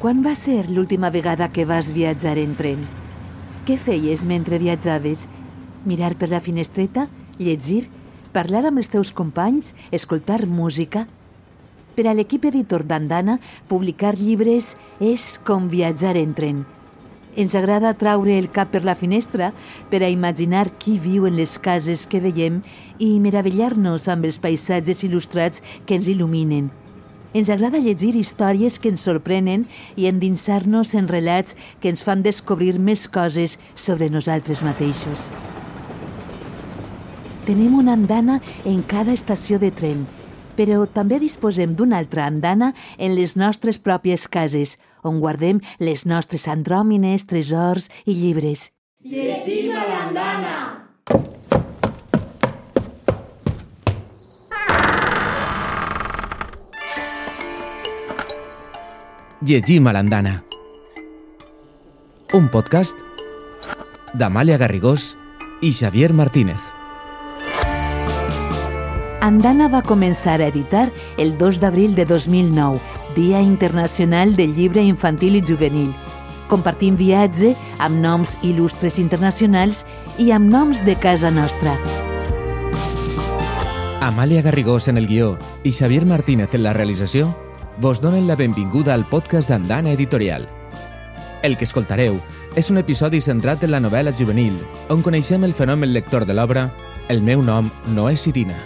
Quan va ser l'última vegada que vas viatjar en tren? Què feies mentre viatjaves? Mirar per la finestreta? Llegir? Parlar amb els teus companys? Escoltar música? Per a l'equip editor d'Andana, publicar llibres és com viatjar en tren. Ens agrada traure el cap per la finestra per a imaginar qui viu en les cases que veiem i meravellar-nos amb els paisatges il·lustrats que ens il·luminen. Ens agrada llegir històries que ens sorprenen i endinsar-nos en relats que ens fan descobrir més coses sobre nosaltres mateixos. Tenim una andana en cada estació de tren, però també disposem d'una altra andana en les nostres pròpies cases, on guardem les nostres andròmines, tresors i llibres. Llegim a l'andana! Llegim a l'andana. Un podcast d'Amàlia Garrigós i Xavier Martínez. Andana va començar a editar el 2 d'abril de 2009, Dia Internacional del Llibre Infantil i Juvenil. Compartim viatge amb noms il·lustres internacionals i amb noms de casa nostra. Amàlia Garrigós en el guió i Xavier Martínez en la realització vos donen la benvinguda al podcast d'Andana Editorial. El que escoltareu és un episodi centrat en la novel·la juvenil, on coneixem el fenomen lector de l'obra El meu nom no és Irina.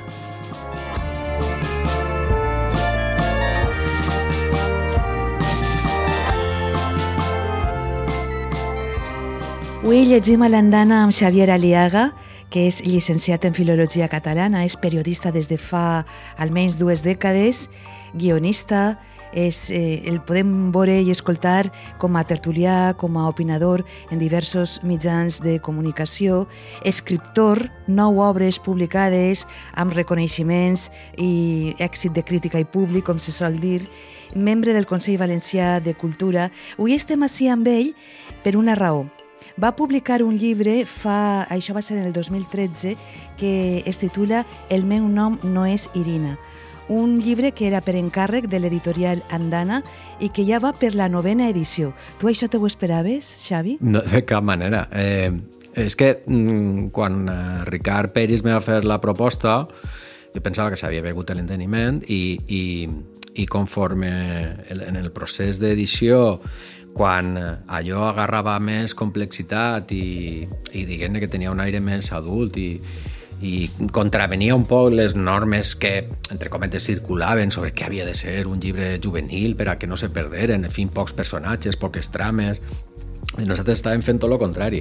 Avui llegim a l'andana amb Xavier Aliaga, que és llicenciat en Filologia Catalana, és periodista des de fa almenys dues dècades, guionista, és, eh, el podem veure i escoltar com a tertulià, com a opinador en diversos mitjans de comunicació, escriptor, nou obres publicades amb reconeixements i èxit de crítica i públic, com se sol dir, membre del Consell Valencià de Cultura. Avui estem així amb ell per una raó. Va publicar un llibre fa, això va ser en el 2013, que es titula El meu nom no és Irina. Un llibre que era per encàrrec de l'editorial Andana i que ja va per la novena edició. Tu això te ho esperaves, Xavi? No, de cap manera. Eh, és que mm, quan eh, Ricard Peris me va fer la proposta, jo pensava que s'havia begut l'enteniment i, i, i conforme en el procés d'edició quan allò agarrava més complexitat i, i diguem que tenia un aire més adult i, i contravenia un poc les normes que, entre cometes, circulaven sobre què havia de ser un llibre juvenil per a que no se perderen, en fi, pocs personatges, poques trames... I nosaltres estàvem fent tot el contrari.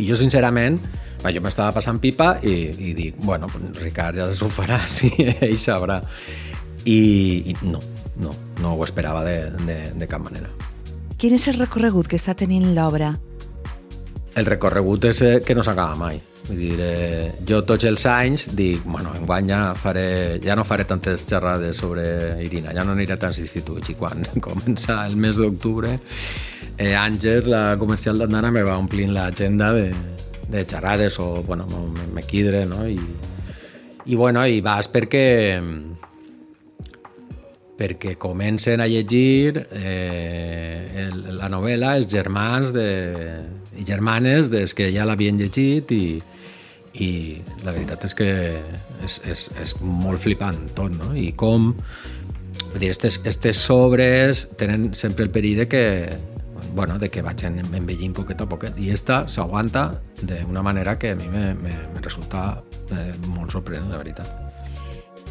I jo, sincerament, jo m'estava passant pipa i, i dic, bueno, Ricard ja s'ho farà, sí, ell sabrà. I, I no, no, no ho esperava de, de, de cap manera. Quin és el recorregut que està tenint l'obra? El recorregut és eh, que no s'acaba mai. Vull dir, eh, jo tots els anys dic, bueno, enguany ja, faré, ja no faré tantes xerrades sobre Irina, ja no aniré a tants instituts. I quan comença el mes d'octubre, eh, Àngels, la comercial d'Andana, me va omplint l'agenda de, de xerrades o, bueno, me, me quidre, no? I, i bueno, i vas perquè perquè comencen a llegir eh, el, la novel·la els germans de, i germanes des que ja l'havien llegit i, i la veritat és que és, és, és molt flipant tot, no? I com vull dir, estes, estes sobres tenen sempre el perill de que bueno, de que vagin envellint poquet a poquet i esta s'aguanta d'una manera que a mi me, me, me resulta eh, molt sorprenent, la veritat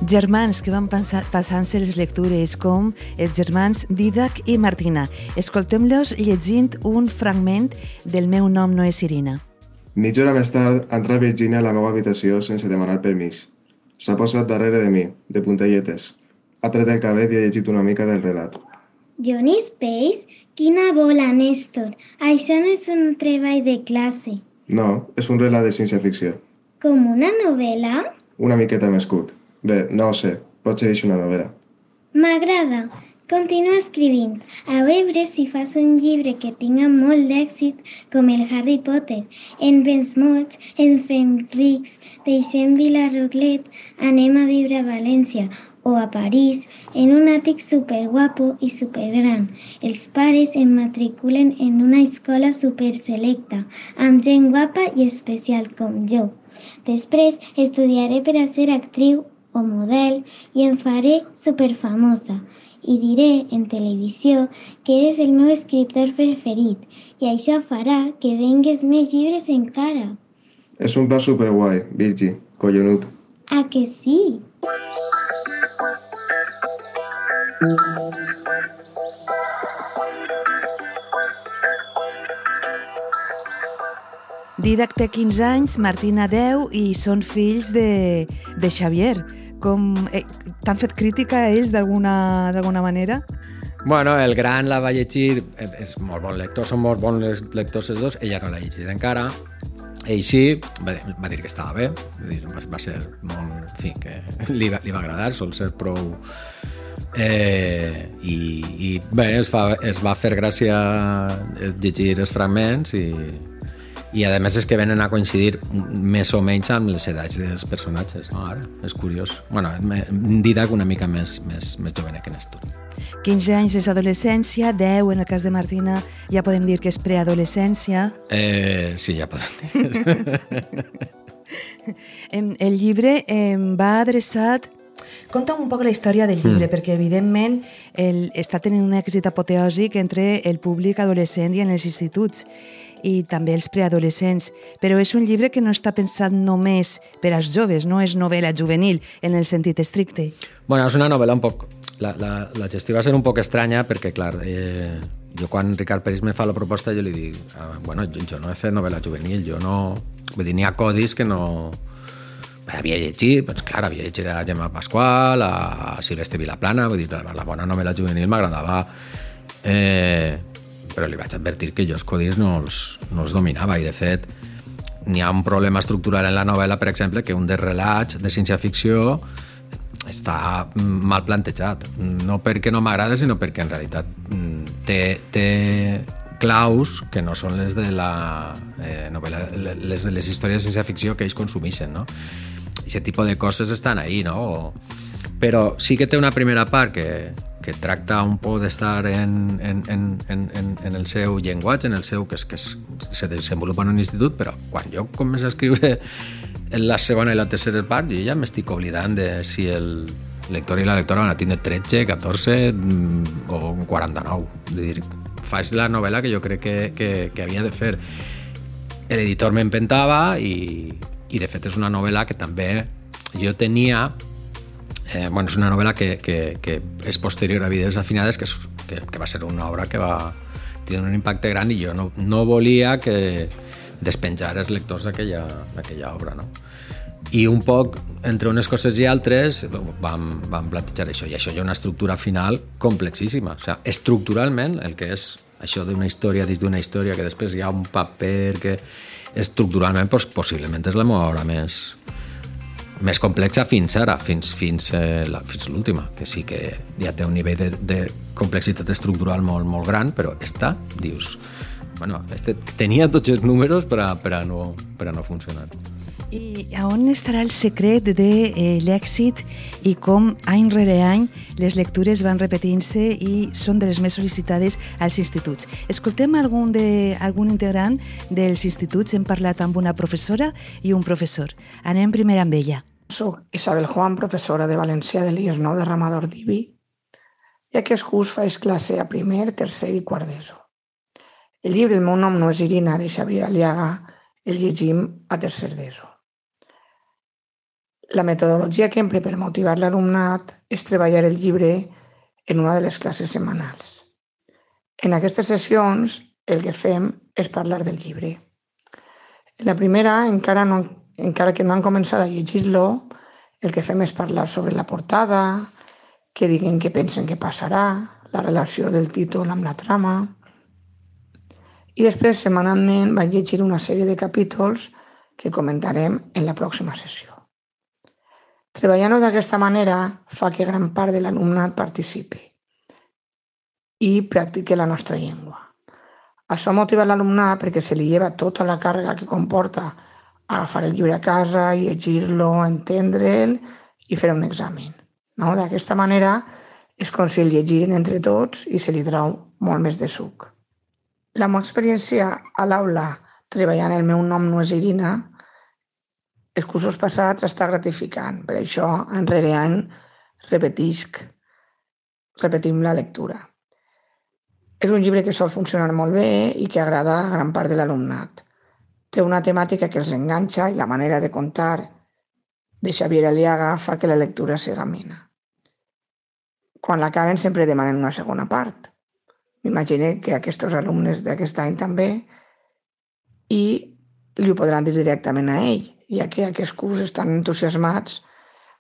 germans que van passant-se les lectures, com els germans Didac i Martina. Escoltem-los llegint un fragment del meu nom no és Irina. Mitja hora més tard, entra Virginia a la meva habitació sense demanar permís. S'ha posat darrere de mi, de puntelletes. Ha tret el cabell i ha llegit una mica del relat. Johnny Space? Quina bola, Néstor. Això no és un treball de classe. No, és un relat de ciència-ficció. Com una novel·la? Una miqueta més curt. Bé, no ho sé, potser és una novel·la. M'agrada. Continua escrivint. A veure si fas un llibre que tinga molt d'èxit com el Harry Potter. En vens mots, en fem rics, deixem Vilarroglet, anem a viure a València o a París, en un àtic superguapo i supergran. Els pares em matriculen en una escola superselecta, amb gent guapa i especial com jo. Després estudiaré per a ser actriu o model i em faré superfamosa i diré en televisió que eres el meu escriptor preferit i això farà que vengues més llibres encara. És un pla superguai, Virgi, collonut. A que sí? Didac té 15 anys, Martina 10 i són fills de, de Xavier. Com, eh, T'han fet crítica a ells d'alguna manera? Bueno, el gran la va llegir, eh, és molt bon lector, són molt bons lectors els dos, ella no l'ha llegit encara, ell sí, va, va dir que estava bé, va, va ser molt, en fi, que li va, li va agradar, sol ser prou... Eh, i, i bé, es, fa, es va fer gràcia llegir els fragments i, i a més és que venen a coincidir més o menys amb les edats dels personatges no? ara, és curiós. Bueno, Didac una mica més, més, més jove que Néstor. 15 anys és adolescència, 10 en el cas de Martina ja podem dir que és preadolescència. Eh, sí, ja podem dir. El llibre eh, va adreçat Conta'm un poc la història del llibre, mm. perquè evidentment el, està tenint un èxit apoteòsic entre el públic adolescent i en els instituts i també els preadolescents, però és un llibre que no està pensat només per als joves, no és novel·la juvenil en el sentit estricte. Bueno, és una novel·la un poc... La, la, la gestió va ser un poc estranya perquè, clar, eh, jo quan Ricard Peris me fa la proposta jo li dic, ah, bueno, jo, jo no he fet novel·la juvenil, jo no... Vull dir, n'hi ha codis que no... Havia llegit, doncs clar, havia llegit a Gemma Pasqual, a Silvestre Vilaplana, vull dir, la, bona novel·la juvenil m'agradava eh, però li vaig advertir que jo els codis no els, no els dominava i de fet n'hi ha un problema estructural en la novel·la, per exemple, que un dels relats de ciència-ficció està mal plantejat. No perquè no m'agrada, sinó perquè en realitat mm, té, té claus que no són les de la eh, novel·la, les de les històries de ciència-ficció que ells consumeixen, no? Aquest tipus de coses estan ahí, no? Però sí que té una primera part que, que tracta un poc d'estar en, en, en, en, en el seu llenguatge, en el seu que, és, que es, se desenvolupa en un institut, però quan jo començo a escriure en la segona i la tercera part, jo ja m'estic oblidant de si el lector i la lectora van a tindre 13, 14 mm, o 49. És dir, faig la novel·la que jo crec que, que, que havia de fer. L'editor m'empentava i, i de fet és una novel·la que també jo tenia Eh, bueno, és una novel·la que, que, que és posterior a Vides afinades, que, és, que, que va ser una obra que va tenir un impacte gran i jo no, no volia que despenjar els lectors d'aquella obra. No? I un poc, entre unes coses i altres, vam, vam plantejar això. I això hi ha una estructura final complexíssima. O sigui, estructuralment, el que és això d'una història dins d'una història, que després hi ha un paper que estructuralment doncs, possiblement és la meva obra més, més complexa fins ara, fins, fins, eh, la, fins l'última, que sí que ja té un nivell de, de complexitat estructural molt, molt gran, però esta, dius, bueno, este tenia tots els números per a, per a, no, per a no funcionar. I a on estarà el secret de eh, l'èxit i com any rere any les lectures van repetint-se i són de les més sol·licitades als instituts? Escoltem algun, de, algun integrant dels instituts, hem parlat amb una professora i un professor. Anem primer amb ella. Soc Isabel Juan, professora de Valencià de l'IES9 de Ramador d'Ibi, i aquest curs faig classe a primer, tercer i quart d'ESO. El llibre El meu nom no és Irina, de Xavier Aliaga, el llegim a tercer d'ESO. La metodologia que empre per motivar l'alumnat és treballar el llibre en una de les classes setmanals. En aquestes sessions el que fem és parlar del llibre. En la primera encara no encara que no han començat a llegir-lo, el que fem és parlar sobre la portada, que diguen què pensen que passarà, la relació del títol amb la trama. I després, setmanalment, vaig llegir una sèrie de capítols que comentarem en la pròxima sessió. Treballant-ho d'aquesta manera fa que gran part de l'alumnat participi i practique la nostra llengua. Això motiva l'alumnat perquè se li lleva tota la càrrega que comporta agafar el llibre a casa, llegir-lo, entendre'l i fer un examen. No? D'aquesta manera és com si el llegien entre tots i se li trau molt més de suc. La meva experiència a l'aula treballant el meu nom no és Irina, els cursos passats està gratificant. Per això, en rere any, repetisc, repetim la lectura. És un llibre que sol funcionar molt bé i que agrada a gran part de l'alumnat. Té una temàtica que els enganxa i la manera de contar de Xavier Aliaga fa que la lectura siga amena. Quan l'acaben sempre demanen una segona part. M'imagino que aquests alumnes d'aquest any també i li ho podran dir directament a ell, ja que aquests curs estan entusiasmats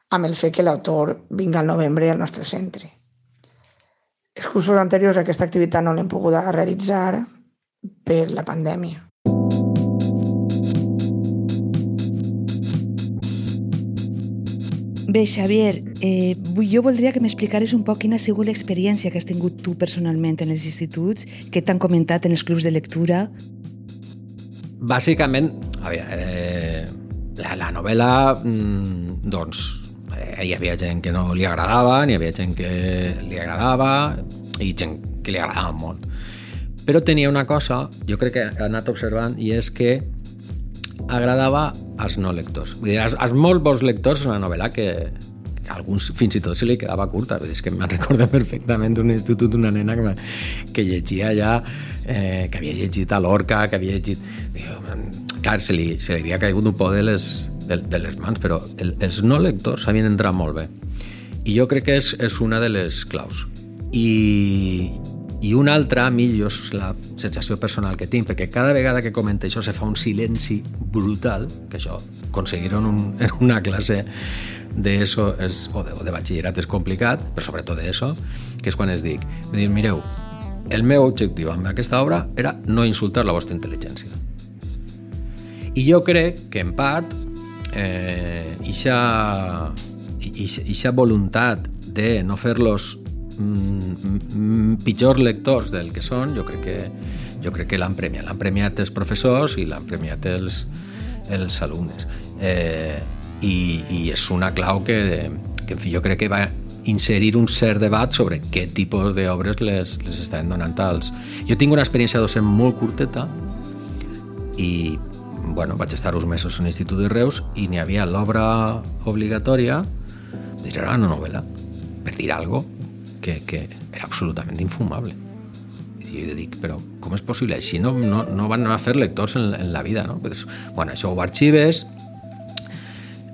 amb el fet que l'autor vingui al novembre al nostre centre. Els cursos anteriors aquesta activitat no l'hem pogut realitzar per la pandèmia. Bé, Xavier, eh, jo voldria que m'explicares un poc quina ha sigut l'experiència que has tingut tu personalment en els instituts, que t'han comentat en els clubs de lectura. Bàsicament, a veure, eh, la, la novel·la, mm, doncs, eh, hi havia gent que no li agradava, hi havia gent que li agradava i gent que li agradava molt. Però tenia una cosa, jo crec que he anat observant, i és que agradava als no lectors. Vull dir, als, als molt bons lectors és una novel·la que, que alguns fins i tot se li quedava curta. És que me'n recordo perfectament d'un institut d'una nena que, que llegia ja, eh, que havia llegit a l'Orca, que havia llegit... Diu, clar, se li, se li havia caigut un por de les, de, de les mans, però el, els no lectors sabien entrar molt bé. I jo crec que és, és una de les claus. I, i una altra, a mi, jo és la sensació personal que tinc, perquè cada vegada que comenta això se fa un silenci brutal, que això, aconseguir-ho en, un, en una classe d'ESO o, de, o de batxillerat és complicat, però sobretot d'ESO, que és quan es dic, dir, mireu, el meu objectiu amb aquesta obra era no insultar la vostra intel·ligència. I jo crec que, en part, eh, ixa, voluntat de no fer-los mm, pitjors lectors del que són, jo crec que, jo crec que l'han premiat. L'han premiat els professors i l'han premiat els, els alumnes. Eh, i, I és una clau que, que en fi, jo crec que va inserir un cert debat sobre què tipus d'obres les, les estan donant als... Jo tinc una experiència docent molt curteta i bueno, vaig estar uns mesos en l'Institut de Reus i n'hi havia l'obra obligatòria, era una novel·la, per dir cosa, que, que era absolutament infumable. I jo dic, però com és possible? Així no, no, no van a fer lectors en, en la vida, no? Pues, bueno, això ho arxives,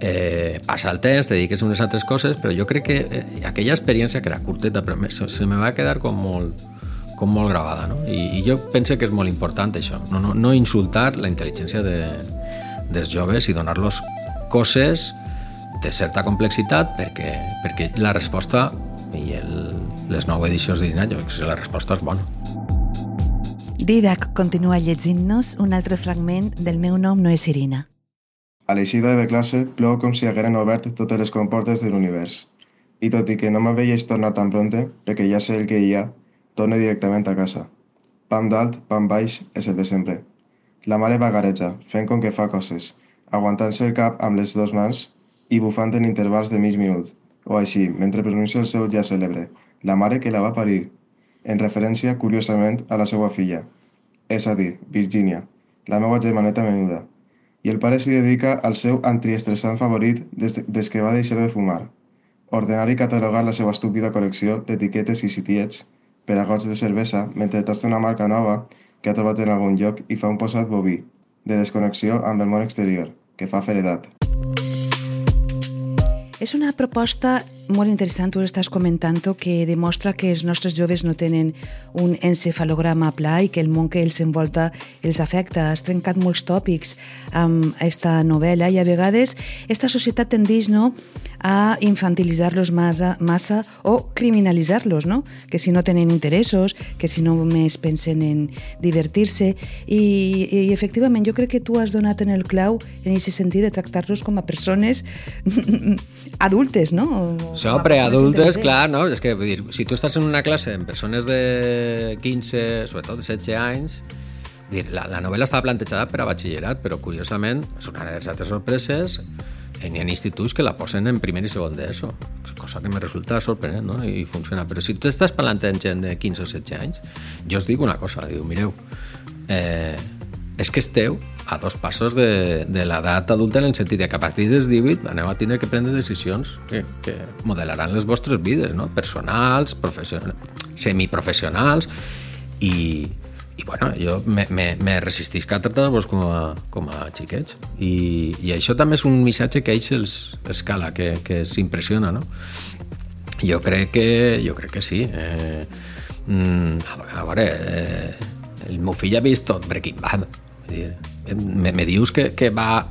eh, passa el temps, te dediques a unes altres coses, però jo crec que eh, aquella experiència, que era curteta, però se, se me va quedar com molt, com molt gravada, no? I, I jo penso que és molt important això, no, no, no insultar la intel·ligència de, dels joves i donar-los coses de certa complexitat perquè, perquè la resposta i el, les nou edicions d'Irina, jo crec que la resposta és bona. Didac continua llegint-nos un altre fragment del meu nom no és Irina. A l'eixida de classe plou com si hagueren obert totes les comportes de l'univers. I tot i que no m'aveies tornar tan pronte, perquè ja sé el que hi ha, torno directament a casa. Pam dalt, pam baix, és el de sempre. La mare vagareja, fent com que fa coses, aguantant-se el cap amb les dues mans i bufant en intervals de mig minut, o així, mentre pronuncia el seu ja cèlebre, la mare que la va parir, en referència, curiosament, a la seva filla, és a dir, Virginia, la meva germaneta menuda, i el pare s'hi dedica al seu antiestressant favorit des, des que va deixar de fumar, ordenar i catalogar la seva estúpida col·lecció d'etiquetes i sitiets per a gots de cervesa mentre tasta una marca nova que ha trobat en algun lloc i fa un posat boví, de desconnexió amb el món exterior, que fa feredat. És una proposta molt interessant, tu estàs comentant que demostra que els nostres joves no tenen un encefalograma pla i que el món que els envolta els afecta. Has trencat molts tòpics amb aquesta novel·la i a vegades aquesta societat tendeix no, a infantilitzar-los massa, massa o criminalitzar-los, no? que si no tenen interessos, que si no més pensen en divertir-se i, i efectivament jo crec que tu has donat en el clau en aquest sentit de tractar-los com a persones adultes, no? Són preadultes, clar, no? És que, vull dir, si tu estàs en una classe amb persones de 15, sobretot de 16 anys, dir, la, la novel·la estava plantejada per a batxillerat, però curiosament, és una de les altres sorpreses, N'hi ha instituts que la posen en primer i segon d'ESO, cosa que me resulta sorprenent, no? I funciona. Però si tu estàs parlant amb gent de 15 o 16 anys, jo us dic una cosa, diu, mireu, eh, és que esteu a dos passos de, de l'edat adulta en el sentit que a partir dels 18 aneu a tindre que prendre decisions que, que modelaran les vostres vides, no? personals, professionals, semiprofessionals i, i bueno, jo me, me, me resistisc a tractar-vos com, a, com a xiquets I, i això també és un missatge que ells els, els cala, que, que s'impressiona no? jo crec que jo crec que sí eh, mm, a veure eh, el meu fill ha vist tot Breaking Bad dir, me, me dius que, que va...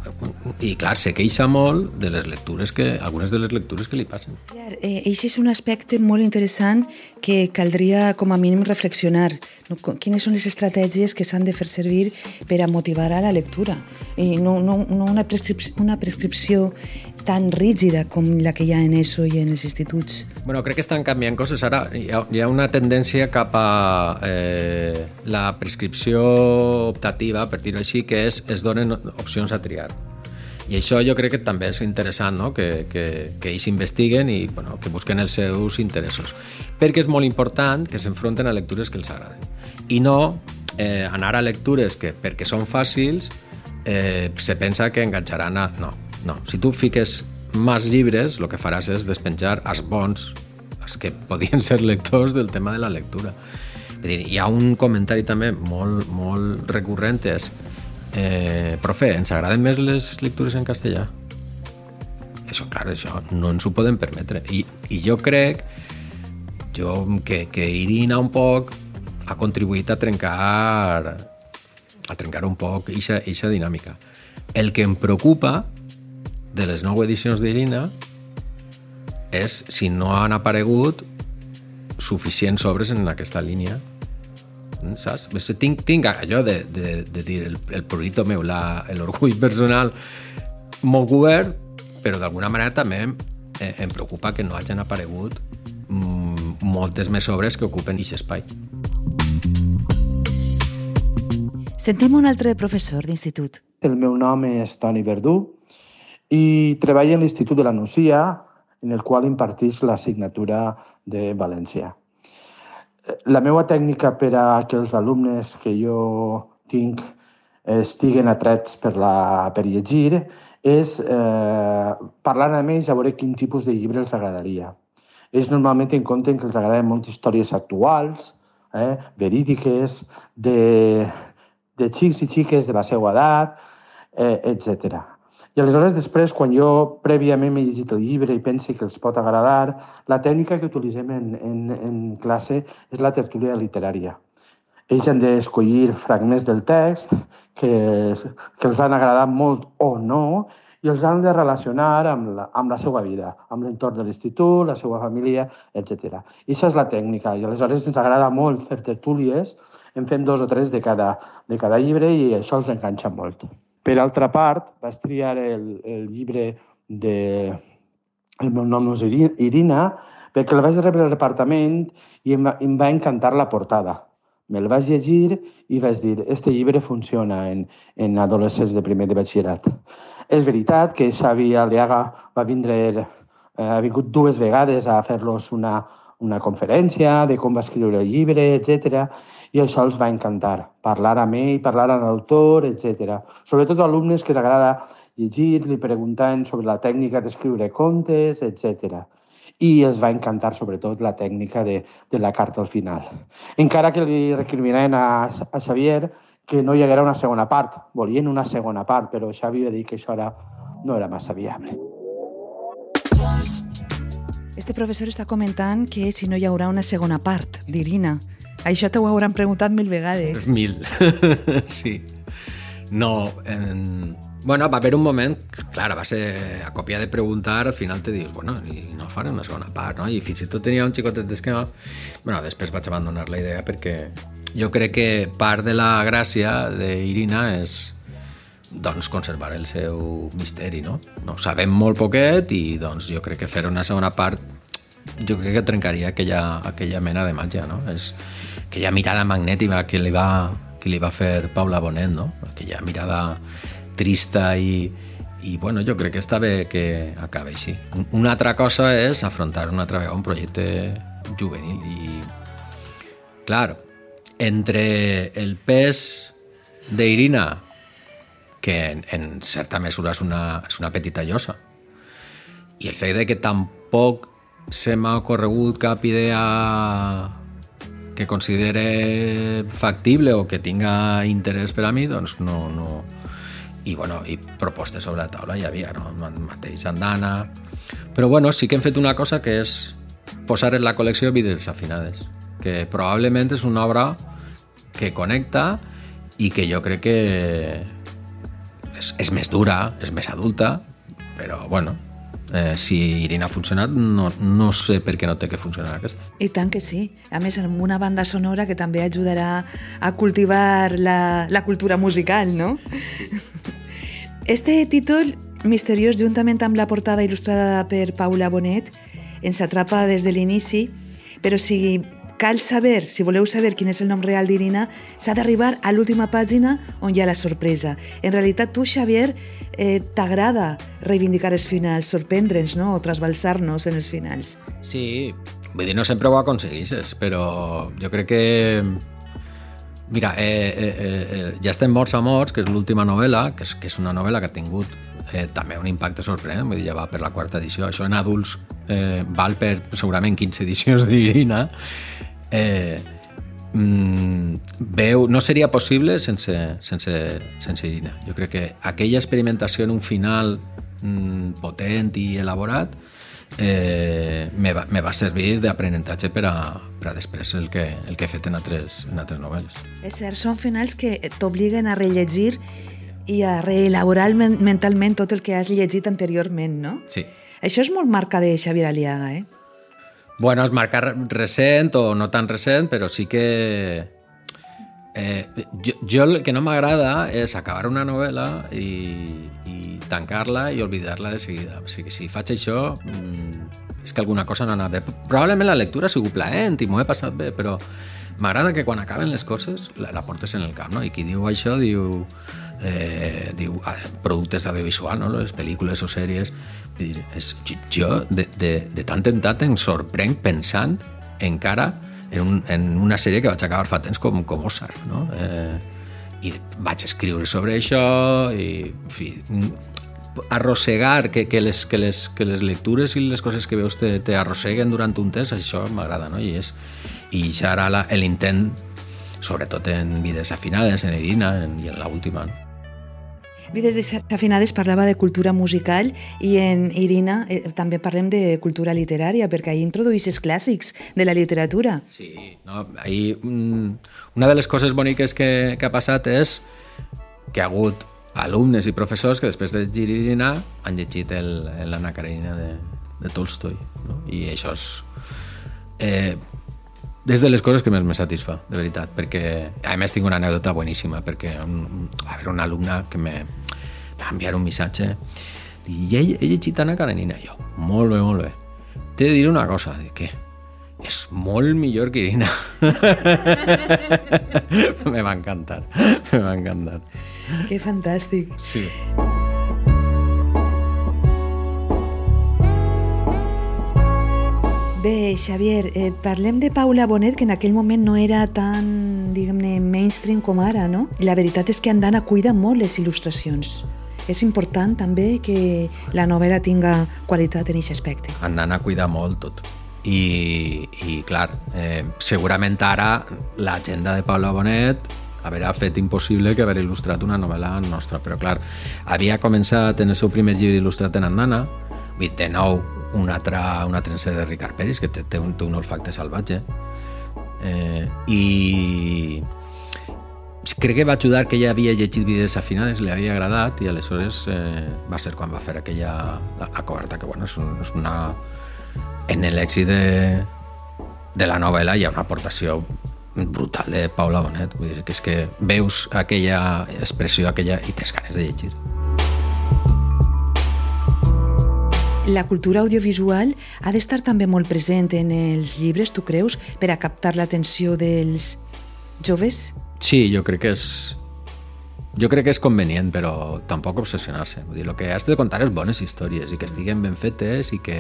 I clar, se queixa molt de les lectures que... algunes de les lectures que li passen. Clar, eh, això és un aspecte molt interessant que caldria com a mínim reflexionar. No? Quines són les estratègies que s'han de fer servir per a motivar a la lectura? I no, no, no una, prescripció, una prescripció tan rígida com la que hi ha en ESO i en els instituts. Bueno, crec que estan canviant coses. Ara hi ha, hi ha una tendència cap a eh, la prescripció optativa, per dir-ho així, que és es donen opcions a triar. I això jo crec que també és interessant, no? que, que, que ells investiguen i bueno, que busquen els seus interessos. Perquè és molt important que s'enfronten a lectures que els agraden. I no eh, anar a lectures que perquè són fàcils eh, se pensa que enganxaran a... No, no. Si tu fiques més llibres, el que faràs és despenjar els bons, els que podien ser lectors del tema de la lectura. Dir, hi ha un comentari també molt, molt recurrent, és Eh, profe, ens agraden més les lectures en castellà? Això, clar, això no ens ho podem permetre. I, i jo crec jo, que, que Irina un poc ha contribuït a trencar a trencar un poc aquesta dinàmica. El que em preocupa de les nou edicions d'Irina és si no han aparegut suficients obres en aquesta línia saps? Tinc, tinc allò de, de, de dir el, el prurito meu, l'orgull personal molt obert, però d'alguna manera també em, eh, em preocupa que no hagin aparegut mm, moltes més obres que ocupen aquest espai. Sentim un altre professor d'institut. El meu nom és Toni Verdú i treballo a l'Institut de la Nucia, en el qual impartís l'assignatura de València la meva tècnica per a que els alumnes que jo tinc estiguen atrets per, la, per llegir és eh, parlar amb ells a veure quin tipus de llibre els agradaria. Ells normalment en compten que els agraden molt històries actuals, eh, verídiques, de, de xics i xiques de la seva edat, eh, etc. I aleshores després, quan jo prèviament m'he llegit el llibre i pense que els pot agradar, la tècnica que utilitzem en, en, en classe és la tertúlia literària. Ells han d'escollir fragments del text que, que els han agradat molt o no i els han de relacionar amb la, amb la seva vida, amb l'entorn de l'institut, la seva família, etc. I això és la tècnica. I aleshores ens agrada molt fer tertúlies, en fem dos o tres de cada, de cada llibre i això els enganxa molt. Per altra part, vaig triar el, el llibre de El meu nom és Irina perquè el vaig rebre al departament i em va, em va encantar la portada. Me'l vaig llegir i vaig dir, este llibre funciona en, en adolescents de primer de batxillerat. És veritat que Xavi Aliaga va vindre, eh, ha vingut dues vegades a fer-los una, una conferència de com va escriure el llibre, etc. I això els va encantar, parlar amb ell, parlar amb l'autor, etc. Sobretot alumnes que els agrada llegir, li preguntant sobre la tècnica d'escriure contes, etc. I els va encantar sobretot la tècnica de, de la carta al final. Encara que li recriminen a, a Xavier que no hi haguera una segona part. Volien una segona part, però Xavi va dir que això era, no era massa viable. Este professor està comentant que si no hi haurà una segona part d'Irina. Això t'ho hauran preguntat mil vegades. Mil, sí. No, en... Bueno, va haver un moment, clar, va ser a còpia de preguntar, al final te dius, bueno, i no faré una segona part, no? I fins i tot tenia un xicotet d'esquema. Bueno, després vaig abandonar la idea perquè jo crec que part de la gràcia d'Irina és doncs conservar el seu misteri, no? no? Sabem molt poquet i doncs jo crec que fer una segona part jo crec que trencaria aquella, aquella mena de màgia, no? És aquella mirada magnètica que li va, que li va fer Paula Bonet, no? Aquella mirada trista i, i bueno, jo crec que està bé que acabi així. Una altra cosa és afrontar una altra vegada un projecte juvenil i clar, entre el pes d'Irina que en, en certa mesura és una, és una petita llosa. I el fet de que tampoc se m'ha ocorregut cap idea que considere factible o que tinga interès per a mi, doncs no, no, i, bueno, i propostes sobre la taula hi havia, no? mateix andana... Però bueno, sí que hem fet una cosa que és posar en la col·lecció vides afinades, que probablement és una obra que connecta i que jo crec que és, és més dura, és més adulta, però bueno, eh, si Irina ha funcionat, no, no sé per què no té que funcionar aquesta. I tant que sí. A més, amb una banda sonora que també ajudarà a cultivar la, la cultura musical, no? Sí. Este títol misteriós, juntament amb la portada il·lustrada per Paula Bonet, ens atrapa des de l'inici, però si cal saber, si voleu saber quin és el nom real d'Irina, s'ha d'arribar a l'última pàgina on hi ha la sorpresa. En realitat, tu, Xavier, eh, t'agrada reivindicar els finals, sorprendre'ns, no?, o trasbalsar-nos en els finals. Sí, vull dir, no sempre ho aconsegueixes, però jo crec que Mira, eh, eh, eh, ja estem morts a morts, que és l'última novel·la, que és, que és una novel·la que ha tingut eh, també un impacte sorprenent, vull dir, ja va per la quarta edició. Això en adults eh, val per segurament 15 edicions d'Irina. Eh, mm, veu, no seria possible sense, sense, sense Irina. Jo crec que aquella experimentació en un final mm, potent i elaborat eh, me, va, me va servir d'aprenentatge per, a, per a després el que, el que he fet en altres, en altres novel·les. És cert, són finals que t'obliguen a rellegir i a reelaborar mentalment tot el que has llegit anteriorment, no? Sí. Això és molt marca de Xavier Aliaga, eh? Bueno, és marca recent o no tan recent, però sí que... Eh, jo, jo el que no m'agrada és acabar una novel·la i, tancar-la i oblidar-la de seguida. O sigui, si faig això, mm, és que alguna cosa no ha anat bé. Probablement la lectura ha sigut plaent i m'ho he passat bé, però m'agrada que quan acaben les coses la, la portes en el cap, no? I qui diu això diu, eh, ah, productes d'audiovisual, no? les pel·lícules o sèries. Dir, és, jo de, de, de tant en tant em sorprenc pensant encara en, un, en una sèrie que vaig acabar fa temps com, com Ozark, no? Eh, i vaig escriure sobre això i, en fi, arrossegar, que, que, les, que, les, que les lectures i les coses que veus te, te arrosseguen durant un temps, això m'agrada, no? I, és, i ja ara l'intent, sobretot en vides afinades, en Irina en, i en l'última. No? Vides desafinades parlava de cultura musical i en Irina eh, també parlem de cultura literària, perquè ahir introduïssis clàssics de la literatura. Sí, no, ahir, mm, una de les coses boniques que, que ha passat és que ha hagut alumnes i professors que després de Giririna han llegit l'Anna Karenina de, de Tolstoi. No? I això és... Eh, des de les coses que més me satisfà, de veritat, perquè a més tinc una anècdota boníssima, perquè un, va haver un alumne que me va enviar un missatge i ell, he llegit Anna Karenina, jo, molt bé, molt bé. T'he de dir una cosa, de què? És molt millor que Irina. me va encantar, me va encantar. Que fantàstic. Sí. Bé, Xavier, eh, parlem de Paula Bonet, que en aquell moment no era tan, diguem-ne, mainstream com ara, no? La veritat és que Andana cuida molt les il·lustracions. És important també que la novel·la tinga qualitat en aquest aspecte. Andana cuida molt tot. I, i clar, eh, segurament ara l'agenda de Paula Bonet haver fet impossible que haver il·lustrat una novel·la nostra, però clar, havia començat en el seu primer llibre il·lustrat en Andana, de nou un altre, un altre de Ricard Peris, que té, té, un, té un olfacte salvatge, eh, i crec que va ajudar que ella havia llegit vides afinades, li havia agradat i aleshores eh, va ser quan va fer aquella la, la coberta que bueno, és, un, és una en l'èxit de, de la novel·la hi ha una aportació brutal de Paula Bonet. Vull dir que és que veus aquella expressió, aquella i tens ganes de llegir. La cultura audiovisual ha d'estar també molt present en els llibres, tu creus, per a captar l'atenció dels joves? Sí, jo crec que és jo crec que és convenient, però tampoc obsessionar-se. Dir, el que has de contar és bones històries i que estiguen ben fetes i que,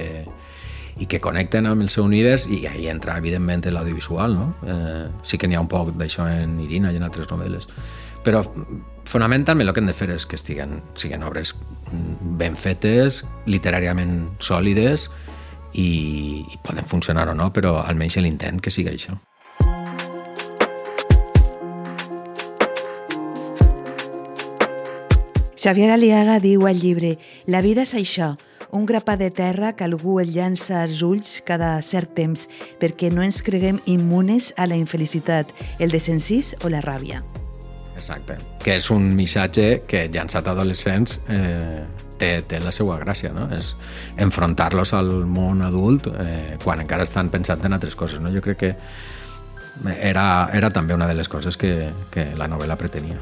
i que connecten amb el seu univers i ahí entra, evidentment, l'audiovisual, no? Eh, sí que n'hi ha un poc d'això en Irina i en altres novel·les. Però fonamentalment el que hem de fer és que estiguen, siguin obres ben fetes, literàriament sòlides i, i poden funcionar o no, però almenys l'intent que sigui això. Xavier Aliaga diu al llibre «La vida és això, un grapà de terra que algú el llança als ulls cada cert temps perquè no ens creguem immunes a la infelicitat, el desencís o la ràbia». Exacte, que és un missatge que llançat a adolescents eh, té, té la seva gràcia, no? És enfrontar-los al món adult eh, quan encara estan pensant en altres coses, no? Jo crec que era, era també una de les coses que, que la novel·la pretenia.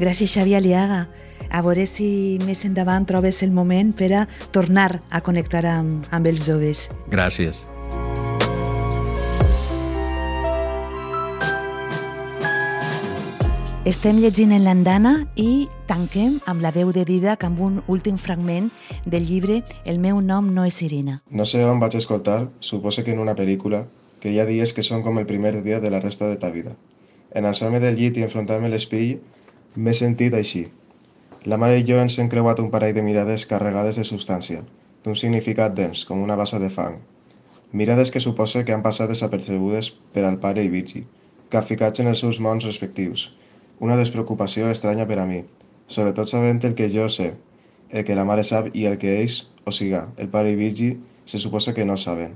Gràcies, Xavier Aliaga. A veure si més endavant trobes el moment per a tornar a connectar amb, amb els joves. Gràcies. Estem llegint en l'andana i tanquem amb la veu de Didac amb un últim fragment del llibre El meu nom no és Irina. No sé on vaig escoltar, suposo que en una pel·lícula, que hi ha dies que són com el primer dia de la resta de ta vida. En alçar-me del llit i enfrontar-me a l'espill, m'he sentit així. La mare i jo ens hem creuat un parell de mirades carregades de substància, d'un significat dens, com una bassa de fang. Mirades que suposa que han passat desapercebudes per al pare i Virgi, capficats en els seus mons respectius, una despreocupació estranya per a mi, sobretot sabent el que jo sé, el que la mare sap i el que ells, o siga, el pare i Virgi, se suposa que no saben.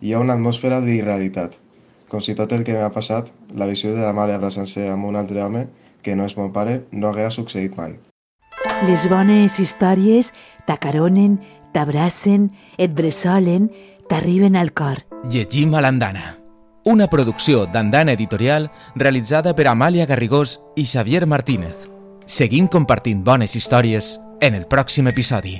Hi ha una atmosfera d'irrealitat, com si tot el que m'ha passat, la visió de la mare abraçant-se amb un altre home, que no és mon pare, no haguera succeït mai. Les bones històries t'acaronen, t'abracen, et bressolen, t'arriben al cor. Llegim a l'andana. Una producció d'Andana Editorial realitzada per Amàlia Garrigós i Xavier Martínez. Seguim compartint bones històries en el pròxim episodi.